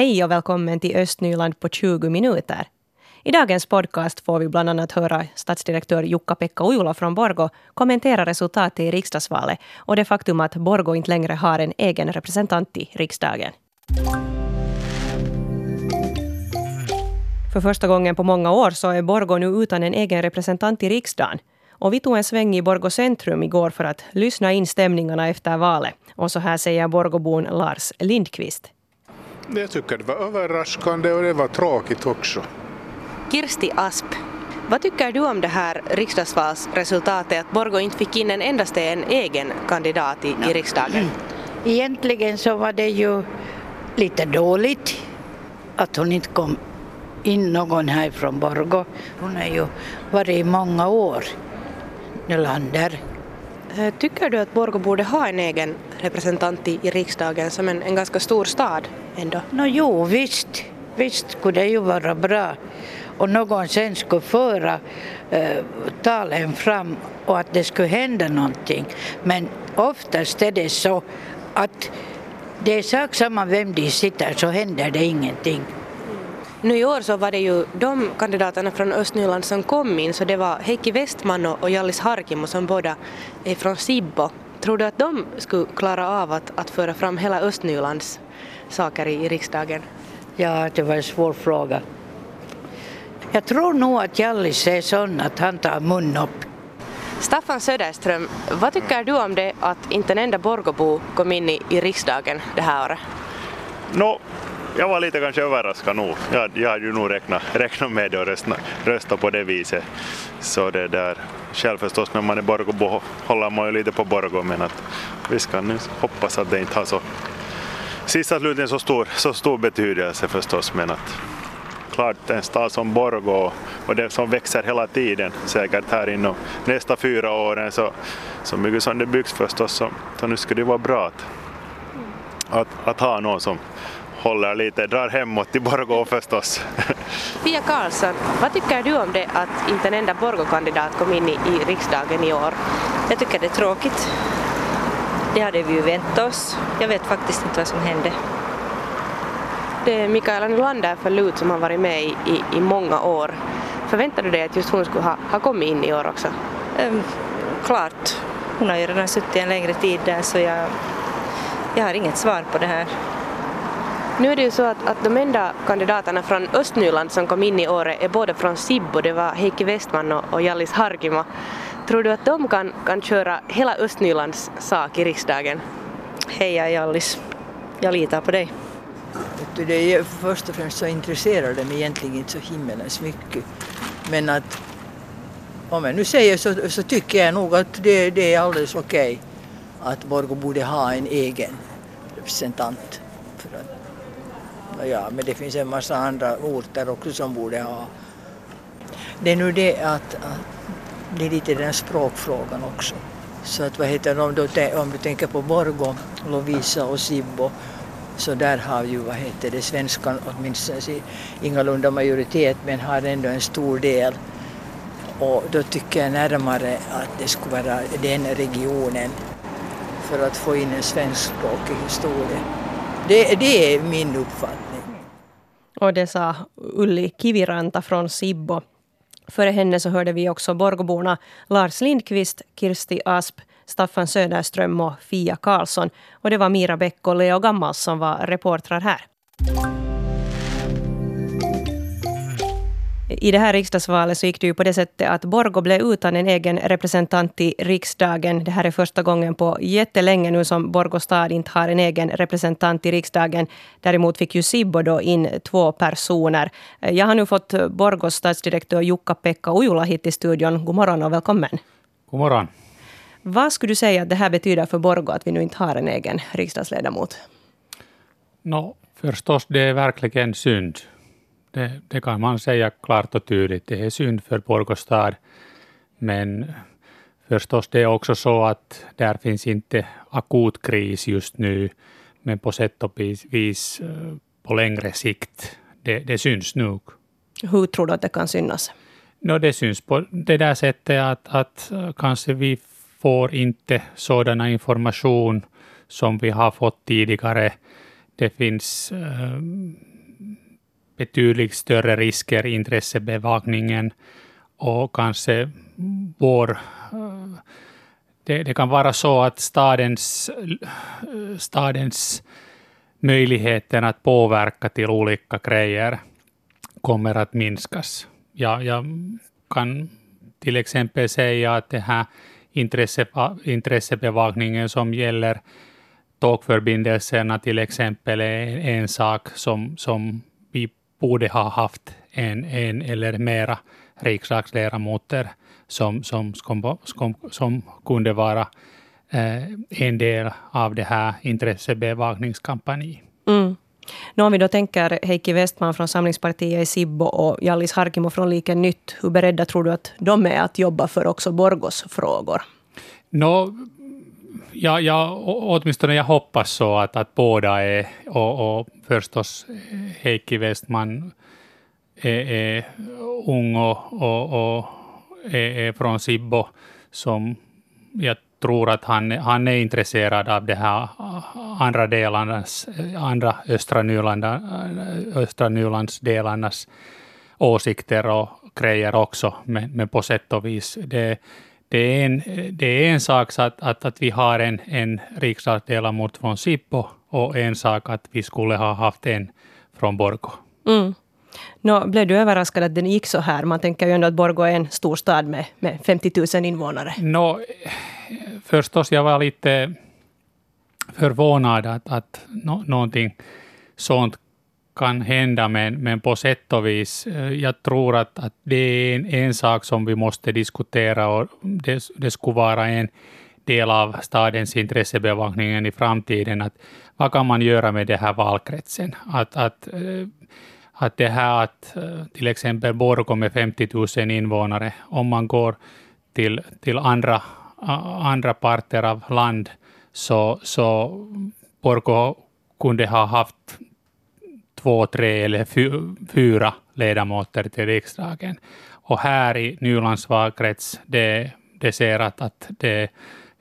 Hej och välkommen till Östnyland på 20 minuter. I dagens podcast får vi bland annat höra stadsdirektör Jukka-Pekka Ujula från Borgo kommentera resultatet i riksdagsvalet och det faktum att Borgo inte längre har en egen representant i riksdagen. För första gången på många år så är Borgo nu utan en egen representant i riksdagen. Och vi tog en sväng i Borgo centrum igår för att lyssna in stämningarna efter valet. Och så här säger Borgobon Lars Lindqvist. Jag tycker det var överraskande och det var tråkigt också. Kirsti Asp, vad tycker du om det här riksdagsvalsresultatet att Borgo inte fick in en endaste en egen kandidat i, i riksdagen? Egentligen så var det ju lite dåligt att hon inte kom in någon här från Borgo. Hon har ju varit i många år, Nylander. Eh, tycker du att Borgo borde ha en egen representant i, i riksdagen som en, en ganska stor stad ändå? No, jo, visst. Visst skulle det ju vara bra. Och någon sen skulle föra eh, talen fram och att det skulle hända någonting. Men oftast är det så att det är sak samma vem de sitter så händer det ingenting. Mm. Nu i år så var det ju de kandidaterna från Östnyland som kom in så det var Heikki Westman och Jallis Harkimo som båda är från Sibbo. Tror du att de skulle klara av att, att föra fram hela Östnylands saker i, i riksdagen? Ja, det var en svår fråga. Jag tror nog att Jallis är sån att han tar mun upp. Staffan Söderström, vad tycker du om det att inte en enda Borgobo kom in i, i riksdagen det här året? No, jag var lite kanske överraskad nog. Jag, jag hade ju nog räknat, räknat med det och rösta, rösta på det viset. Så det där, själv förstås när man är Borgobo håller man ju lite på Borgo men att vi ska nu hoppas att det inte har så sista slutligen så stor, så stor betydelse förstås men att klart en stad som Borgå och det som växer hela tiden säkert här inom nästa fyra åren så, så mycket som det byggs förstås så, så nu skulle det vara bra att, att, att ha någon som håller lite, drar hemåt till Borgå förstås. Pia Karlsson, vad tycker du om det att inte en enda Borgå-kandidat kom in i, i riksdagen i år? Jag tycker det är tråkigt. Det hade vi ju väntat oss. Jag vet faktiskt inte vad som hände. Det är Mikaela Nylander för LUT som har varit med i, i, i många år. Förväntar du dig att just hon skulle ha, ha kommit in i år också? Um, klart. Hon har ju redan suttit en längre tid där så jag, jag har inget svar på det här. Nu är det ju så att, att de enda kandidaterna från Östnyland som kom in i året är både från Sibbo, det var Heikki Westman och, och Jallis Harkimo. Tror du att de kan, kan köra hela Östnylands sak i riksdagen? Heja Jallis, jag litar på dig. Det är först och främst så intresserar de egentligen inte så himmelens mycket. Men att om jag nu säger så, så tycker jag nog att det, det är alldeles okej okay att Borgå borde ha en egen representant. För att, ja, men det finns en massa andra orter också som borde ha. Det är nu det att, att det är lite den språkfrågan också. Så att vad heter om du, om du tänker på Borgå, Lovisa och Sibbo så där har ju vad heter det, svenskan åtminstone alltså, ingalunda majoritet men har ändå en stor del. Och då tycker jag närmare att det skulle vara den regionen för att få in en svenskspråkig historia. Det, det är min uppfattning. Och det sa Ulli Kiviranta från Sibbo. Före henne så hörde vi också Borgoborna Lars Lindqvist, Kirsti Asp, Staffan Söderström och Fia Karlsson. Och det var Mira Bäck och Leo Gammals som var reportrar här. I det här riksdagsvalet så gick det ju på det sättet att Borgo blev utan en egen representant i riksdagen. Det här är första gången på jättelänge nu som Borgo stad inte har en egen representant i riksdagen. Däremot fick ju Sibbo då in två personer. Jag har nu fått Borgos stadsdirektör Jukka-Pekka Ujula hit i studion. God morgon och välkommen. God morgon. Vad skulle du säga att det här betyder för Borgo att vi nu inte har en egen riksdagsledamot? No, förstås, det är verkligen synd. Det, det, kan man säga klart och tydligt. Det är synd för Borgå stad. Men förstås, det är också så att där finns inte akut kris just nu. Men på sätt och vis eh, på längre sikt, det, det syns nog. Hur tror du att det kan synas? No, det syns på det där sättet att, att eh, kanske vi får inte sådana information som vi har fått tidigare. Det finns äh, betydligt större risker i intressebevakningen och kanske vår det, det, kan vara så att stadens, stadens möjligheten att påverka till olika grejer kommer att minskas. Ja, jag kan till exempel säga att den här intresse, intressebevakningen som gäller tågförbindelserna till exempel är en sak som, som vi borde ha haft en, en eller mera riksdagsledamöter som, som, som, som, som kunde vara eh, en del av det här intressebevakningskampanjen. Mm. Nu om vi då tänker Heikki Westman från Samlingspartiet i Sibbo och Jallis Harkimo från Liken Nytt, hur beredda tror du att de är att jobba för också Borgos frågor? No, ja, ja, åtminstone jag hoppas så att, att båda är, e, och, och förstås Heikki Westman e, e, är, är ung och, och, och är, är från Sibbo, som jag tror att han, han är intresserad av det här andra delarnas, andra östra, Nyland, östra Nylandsdelarnas åsikter och grejer också, men, men på sätt och vis. Det, det, är, en, det är en sak att, att, att vi har en, en riksdagsledamot från Sippo och en sak att vi skulle ha haft en från Borgå. Mm. Nå, blev du överraskad att den gick så här? Man tänker ju ändå att Borgå är en stor stad med, med 50 000 invånare. No, förstås, jag var lite förvånad att, att no, någonting sånt kan hända, men, men på sätt och vis, eh, jag tror att, att det är en, en sak som vi måste diskutera och det, det skulle vara en del av stadens intressebevakningen i framtiden, att vad kan man göra med den här valkretsen? Att, att, eh, att det här att eh, till exempel Borgå med 50 000 invånare, om man går till, till andra, andra parter av land, så, så Borgå kunde ha haft två, tre eller fyra ledamöter till riksdagen. Och här i Nylands valkrets, det, det ser att, att det,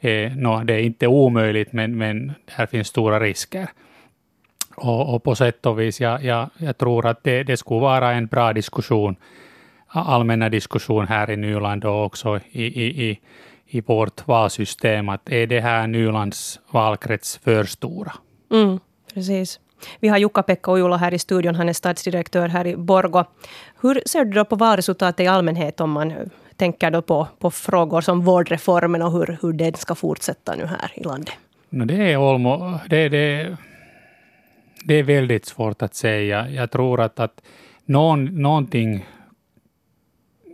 är, no, det är inte omöjligt, men, men här finns stora risker. Och, och på sätt och vis, jag, jag, jag tror att det, det skulle vara en bra diskussion, allmänna diskussion här i Nyland och också i, i, i, i vårt valsystem, att är det här Nylands valkrets för stora? Mm, precis. Vi har Jukka-Pekka Ojula här i studion, han är stadsdirektör här i Borgo. Hur ser du då på valresultatet i allmänhet om man tänker då på, på frågor som vårdreformen och hur, hur den ska fortsätta nu här i landet? No, det, är Olmo, det, det, det är väldigt svårt att säga. Jag tror att, att någon, någonting,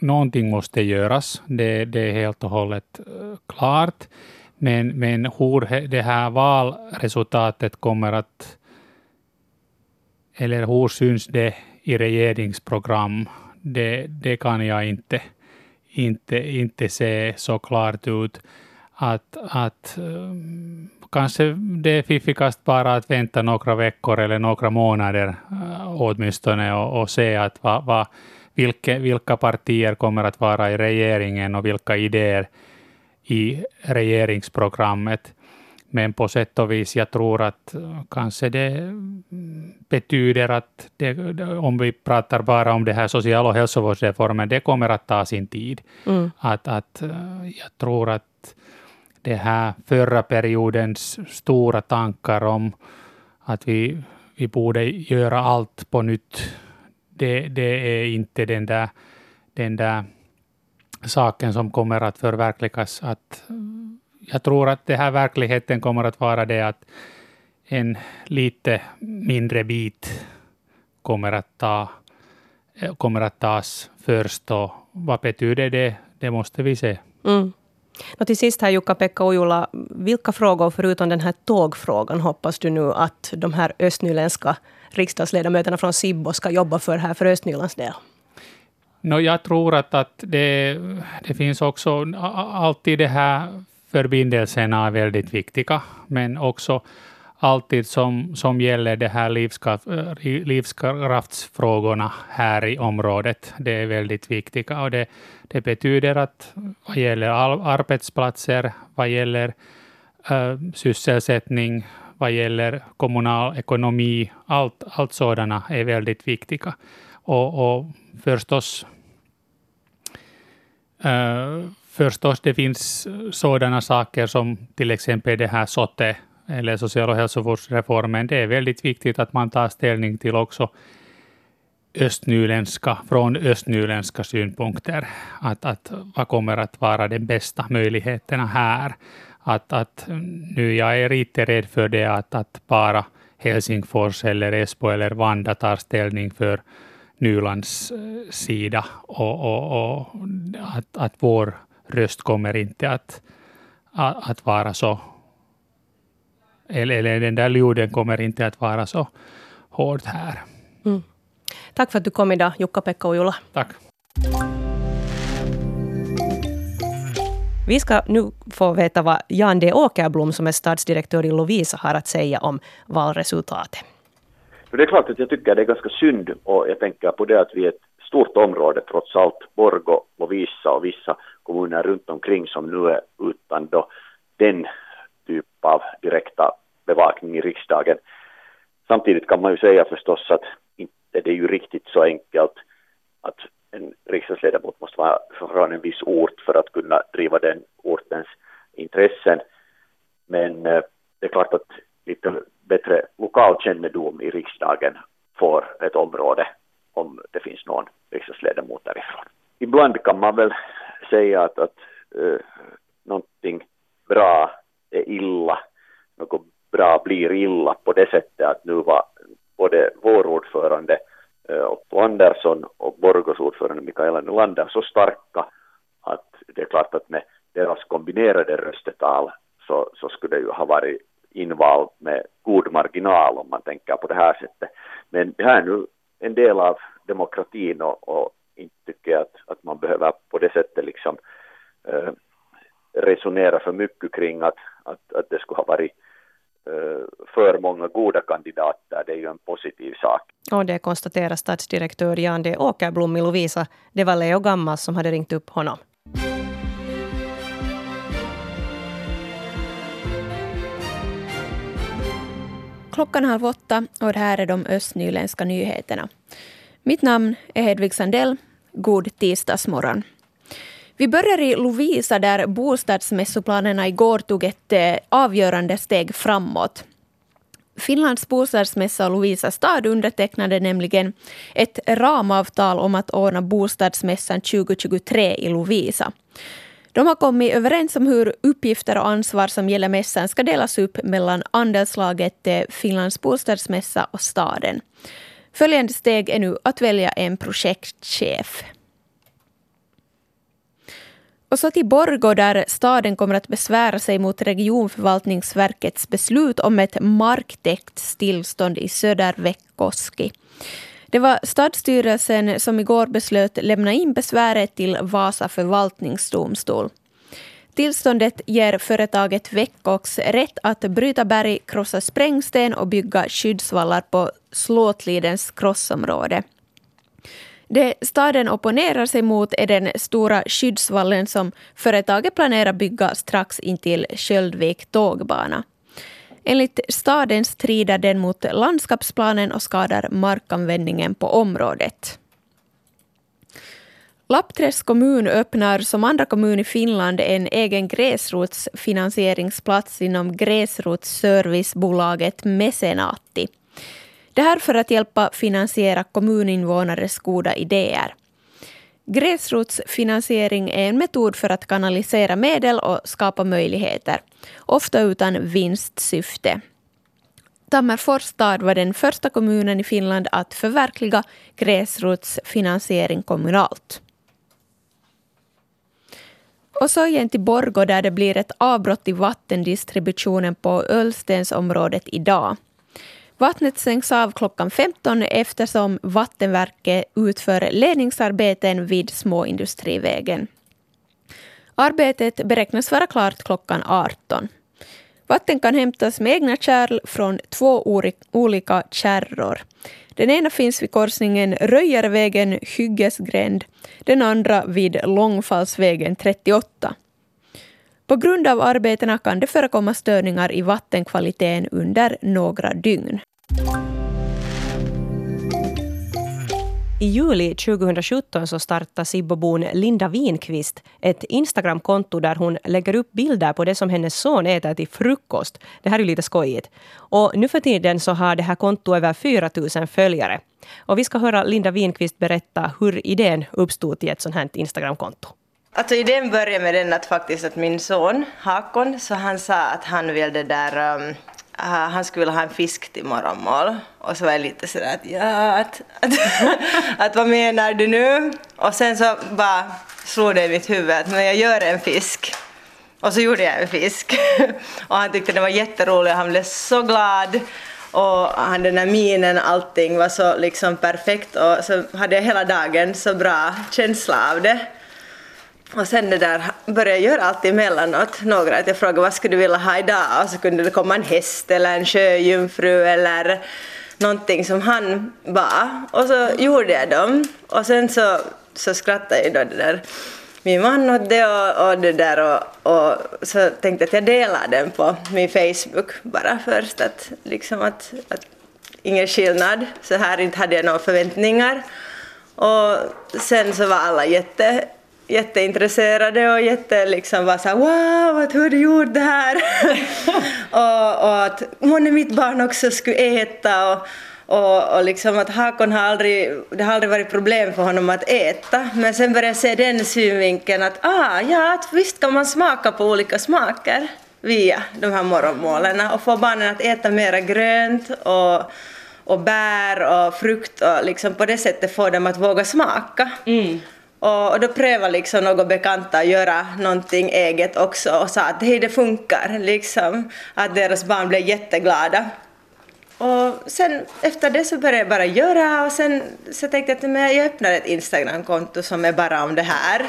någonting måste göras. Det, det är helt och hållet eh, klart. Men, men hur det här valresultatet kommer att eller hur syns det i regeringsprogram? Det, det kan jag inte, inte, inte se så klart ut. Att, att eh, kanske det är fiffigast bara att vänta några veckor eller några månader eh, åtminstone och, och se att va, va, vilka, vilka partier kommer att vara i regeringen och vilka idéer i regeringsprogrammet. Men på sätt och vis, jag tror att eh, kanske det mm, betyder att det, om vi pratar bara om det här social och hälsovårdsreformen, det kommer att ta sin tid. Mm. Att, att jag tror att det här förra periodens stora tankar om att vi, vi borde göra allt på nytt, det, det är inte den där, den där saken som kommer att förverkligas. Att jag tror att det här verkligheten kommer att vara det att en lite mindre bit kommer att, ta, kommer att tas först. Och vad betyder det? Det måste vi se. Mm. Och till sist här Jukka-Pekka Ojula, vilka frågor förutom den här tågfrågan hoppas du nu att de här östnyländska riksdagsledamöterna från Sibbo ska jobba för här för Östnylands del? No, jag tror att, att det, det finns också alltid det här förbindelserna är väldigt viktiga, men också alltid som, som gäller de här livskraft, eh, livskraftsfrågorna här i området. Det är väldigt viktiga och det, det betyder att vad gäller arbetsplatser, vad gäller äh, sysselsättning, vad gäller kommunal ekonomi, allt, allt sådana är väldigt viktiga. Och, och förstås, äh, förstås det finns sådana saker som till exempel det här SOTE, eller social och hälsovårdsreformen. Det är väldigt viktigt att man tar ställning till också östnyländska, från östnyländska synpunkter. Att, att vad kommer att vara de bästa möjligheterna här? Att, att mm, nu jag är lite rädd för det att, att bara Helsingfors eller Esbo eller Vanda tar ställning för Nylands eh, sida och, och, och att, att vår röst kommer inte att, att vara så eller, eller den där ljuden kommer inte att vara så hård här. Mm. Tack för att du kom idag, Jukka-Pekka Ojula. Tack. Vi ska nu få veta vad Jan D Åkerblom, som är stadsdirektör i Lovisa, har att säga om valresultatet. Det är klart att jag tycker det är ganska synd och jag tänker på det att vi är ett stort område trots allt, Borgo, Lovisa och vissa kommuner runt omkring som nu är utan då den typ av direkta bevakning i riksdagen. Samtidigt kan man ju säga förstås att inte det är ju riktigt så enkelt att en riksdagsledamot måste vara från en viss ort för att kunna driva den ortens intressen. Men eh, det är klart att lite bättre lokalkännedom i riksdagen får ett område om det finns någon riksdagsledamot därifrån. Ibland kan man väl säga att, att uh, någonting bra är illa, något bra blir illa på det sättet att nu var både vår ordförande eh, Otto Andersson och Borgos ordförande Mikaela Nylander så starka att det är klart att med deras kombinerade röstetal så, så skulle det ju ha varit inval med god marginal om man tänker på det här sättet. Men det här är nu en del av demokratin och, och inte tycker jag att, att man behöver på det sättet liksom eh, resonera för mycket kring att, att, att det skulle ha varit för många goda kandidater. Det är ju en positiv sak. Och det konstaterar stadsdirektör Jan D Åkerblom i Lovisa. Det var Leo Gammas som hade ringt upp honom. Klockan halv åtta och det här är de östnyländska nyheterna. Mitt namn är Hedvig Sandell. God tisdagsmorgon. Vi börjar i Lovisa där bostadsmässoplanerna igår tog ett eh, avgörande steg framåt. Finlands bostadsmässa och Lovisa stad undertecknade nämligen ett ramavtal om att ordna bostadsmässan 2023 i Lovisa. De har kommit överens om hur uppgifter och ansvar som gäller mässan ska delas upp mellan andelslaget eh, Finlands bostadsmässa och staden. Följande steg är nu att välja en projektchef. Och så till Borgå där staden kommer att besvära sig mot regionförvaltningsverkets beslut om ett marktäktstillstånd i Söderväckoski. Det var stadsstyrelsen som igår beslöt lämna in besväret till Vasa förvaltningsdomstol. Tillståndet ger företaget Veckox rätt att bryta berg, krossa sprängsten och bygga skyddsvallar på Slåtlidens krossområde. Det staden opponerar sig mot är den stora skyddsvallen som företaget planerar bygga strax intill Sköldvik tågbana. Enligt staden strider den mot landskapsplanen och skadar markanvändningen på området. Lappträsk kommun öppnar som andra kommun i Finland en egen gräsrotsfinansieringsplats inom gräsrotsservicebolaget Mecenati. Det här för att hjälpa finansiera kommuninvånares goda idéer. Gräsrotsfinansiering är en metod för att kanalisera medel och skapa möjligheter, ofta utan vinstsyfte. Tammerfors stad var den första kommunen i Finland att förverkliga gräsrotsfinansiering kommunalt. Och så igen till Borgå där det blir ett avbrott i vattendistributionen på Ölstensområdet idag. Vattnet sänks av klockan 15 eftersom Vattenverket utför ledningsarbeten vid Småindustrivägen. Arbetet beräknas vara klart klockan 18. Vatten kan hämtas med egna kärl från två olika kärror. Den ena finns vid korsningen Röjarvägen Hyggesgränd, den andra vid Långfallsvägen 38. På grund av arbetena kan det förekomma störningar i vattenkvaliteten under några dygn. I juli 2017 så startade Sibbobon Linda Winqvist ett Instagramkonto där hon lägger upp bilder på det som hennes son äter till frukost. Det här är lite skojigt. Och nu för tiden så har det här kontot över 4 000 följare. Och vi ska höra Linda Winqvist berätta hur idén uppstod till ett sånt här Instagramkonto. Alltså idén började med den att faktiskt att min son Hakon, så han sa att han vill det där um, Äh, han skulle vilja ha en fisk till morgonmål. Och så var jag lite sådär att ja, att, att, att vad menar du nu? Och sen så bara slog det i mitt huvud att men jag gör en fisk. Och så gjorde jag en fisk. och han tyckte det var jätteroligt, han blev så glad. Och han, den där minen, allting var så liksom perfekt och så hade jag hela dagen så bra känsla av det. Och sen det där började jag göra allt emellanåt. Några att jag frågade vad skulle du vilja ha idag? Och så kunde det komma en häst eller en sjöjungfru eller någonting som han bad. Och så gjorde jag dem. Och sen så, så skrattade ju då det där min man åt det och, och det där och, och så tänkte jag att jag delar den på min Facebook bara först. Att liksom att, att ingen skillnad. Så här inte hade jag några förväntningar. Och sen så var alla jätte jätteintresserade och jätte liksom var såhär wow, att hur du gjort det här? och, och att månne mitt barn också skulle äta och, och, och liksom att Hakon har aldrig, det har aldrig varit problem för honom att äta men sen började jag se den synvinkeln att ah, ja, att visst kan man smaka på olika smaker via de här morgonmålen och få barnen att äta mera grönt och, och bär och frukt och liksom på det sättet få dem att våga smaka. Mm. Och, då prövade liksom några bekanta att göra någonting eget också och sa att hej det funkar liksom. Att deras barn blev jätteglada. Och sen efter det så började jag bara göra och sen så tänkte jag att jag öppnar ett Instagramkonto som är bara om det här.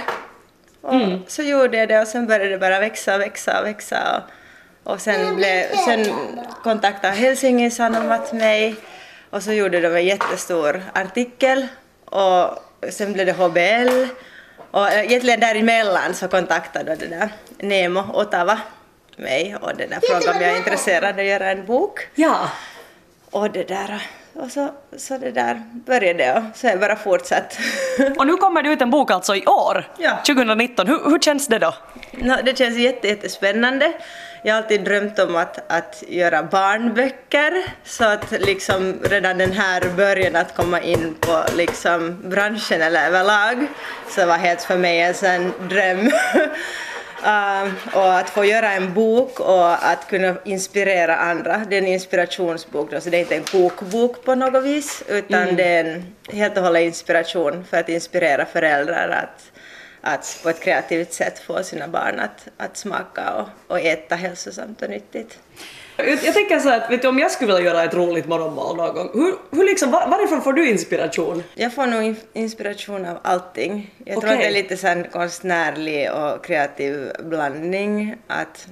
Och mm. så gjorde jag det och sen började det bara växa och växa och växa. Och, och sen, blev, sen kontaktade Helsingin Sanomat mig och så gjorde de en jättestor artikel och sen blev det HBL och eh, egentligen däremellan så kontaktade det där Nemo Ottawa mig och det där frågade om jag är intresserad av att göra en bok. Ja. Och det där och så, så det där började och så jag bara fortsatt. Och nu kommer det ut en bok alltså i år, ja. 2019. Hur, hur känns det då? No, det känns jättespännande. Jag har alltid drömt om att, att göra barnböcker så att liksom redan den här början att komma in på liksom branschen eller överlag så var helt för mig en sån dröm. Uh, och att få göra en bok och att kunna inspirera andra. Det är en inspirationsbok, då, så det är inte en kokbok på något vis utan mm. det är en helt och hållet inspiration för att inspirera föräldrar att, att på ett kreativt sätt få sina barn att, att smaka och, och äta hälsosamt och nyttigt. Jag tänker så att vet du, om jag skulle vilja göra ett roligt morgonmål någon gång, hur, hur liksom, var, varifrån får du inspiration? Jag får nog inspiration av allting. Jag okay. tror att det är lite så konstnärlig och kreativ blandning. Att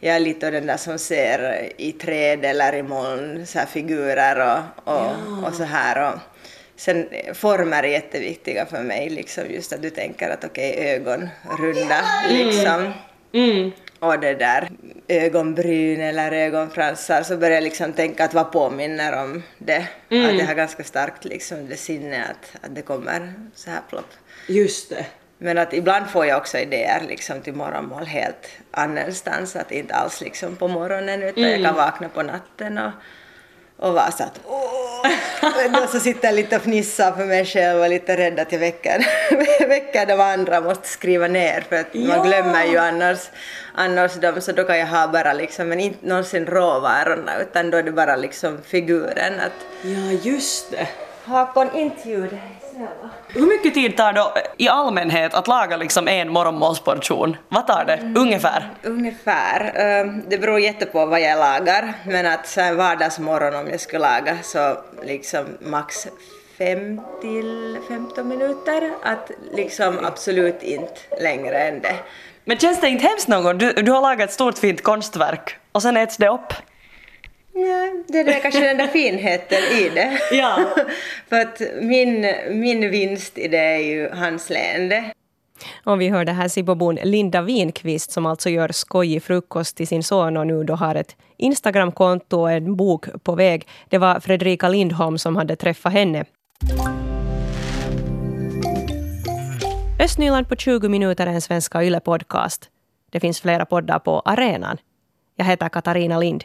jag är lite av den där som ser i träd eller i moln så här figurer och, och, ja. och så här. Och, Sen former är jätteviktiga för mig, liksom just att du tänker att okej, okay, ögon runda liksom. Mm. Mm och det där ögonbryn eller ögonfransar så börjar jag liksom tänka att vad påminner om det. Mm. Att jag har ganska starkt liksom det sinne att, att det kommer så här plopp. Just det. Men att ibland får jag också idéer liksom till morgonmål helt annanstans, att inte alls liksom på morgonen utan mm. jag kan vakna på natten och och var så att åh! Så sitter jag lite och fnissar för mig själv och lite rädd att jag väcker, väcker de andra, måste skriva ner för att ja. man glömmer ju annars, annars dem så då kan jag ha bara liksom, men inte någonsin råvarorna utan då är det bara liksom figuren att Ja just det. Hakon, inte ljud. Hur mycket tid tar det i allmänhet att laga liksom en morgonmålsportion? Vad tar det mm. ungefär? Ungefär. Ehm, det beror jätte på vad jag lagar, men att så en vardagsmorgon om jag skulle laga så liksom max 5 till 15 minuter. Att liksom absolut inte längre än det. Men känns det inte hemskt någon gång? Du, du har lagat ett stort fint konstverk och sen äts det upp? Det är kanske den där finheten i det. Ja. För att min, min vinst i det är ju hans leende. Och vi hörde här Sibobon Linda Winqvist som alltså gör skojig frukost till sin son och nu då har ett Instagramkonto och en bok på väg. Det var Fredrika Lindholm som hade träffat henne. Östnyland på 20 minuter är en svenska YLE-podcast. Det finns flera poddar på arenan. Jag heter Katarina Lind.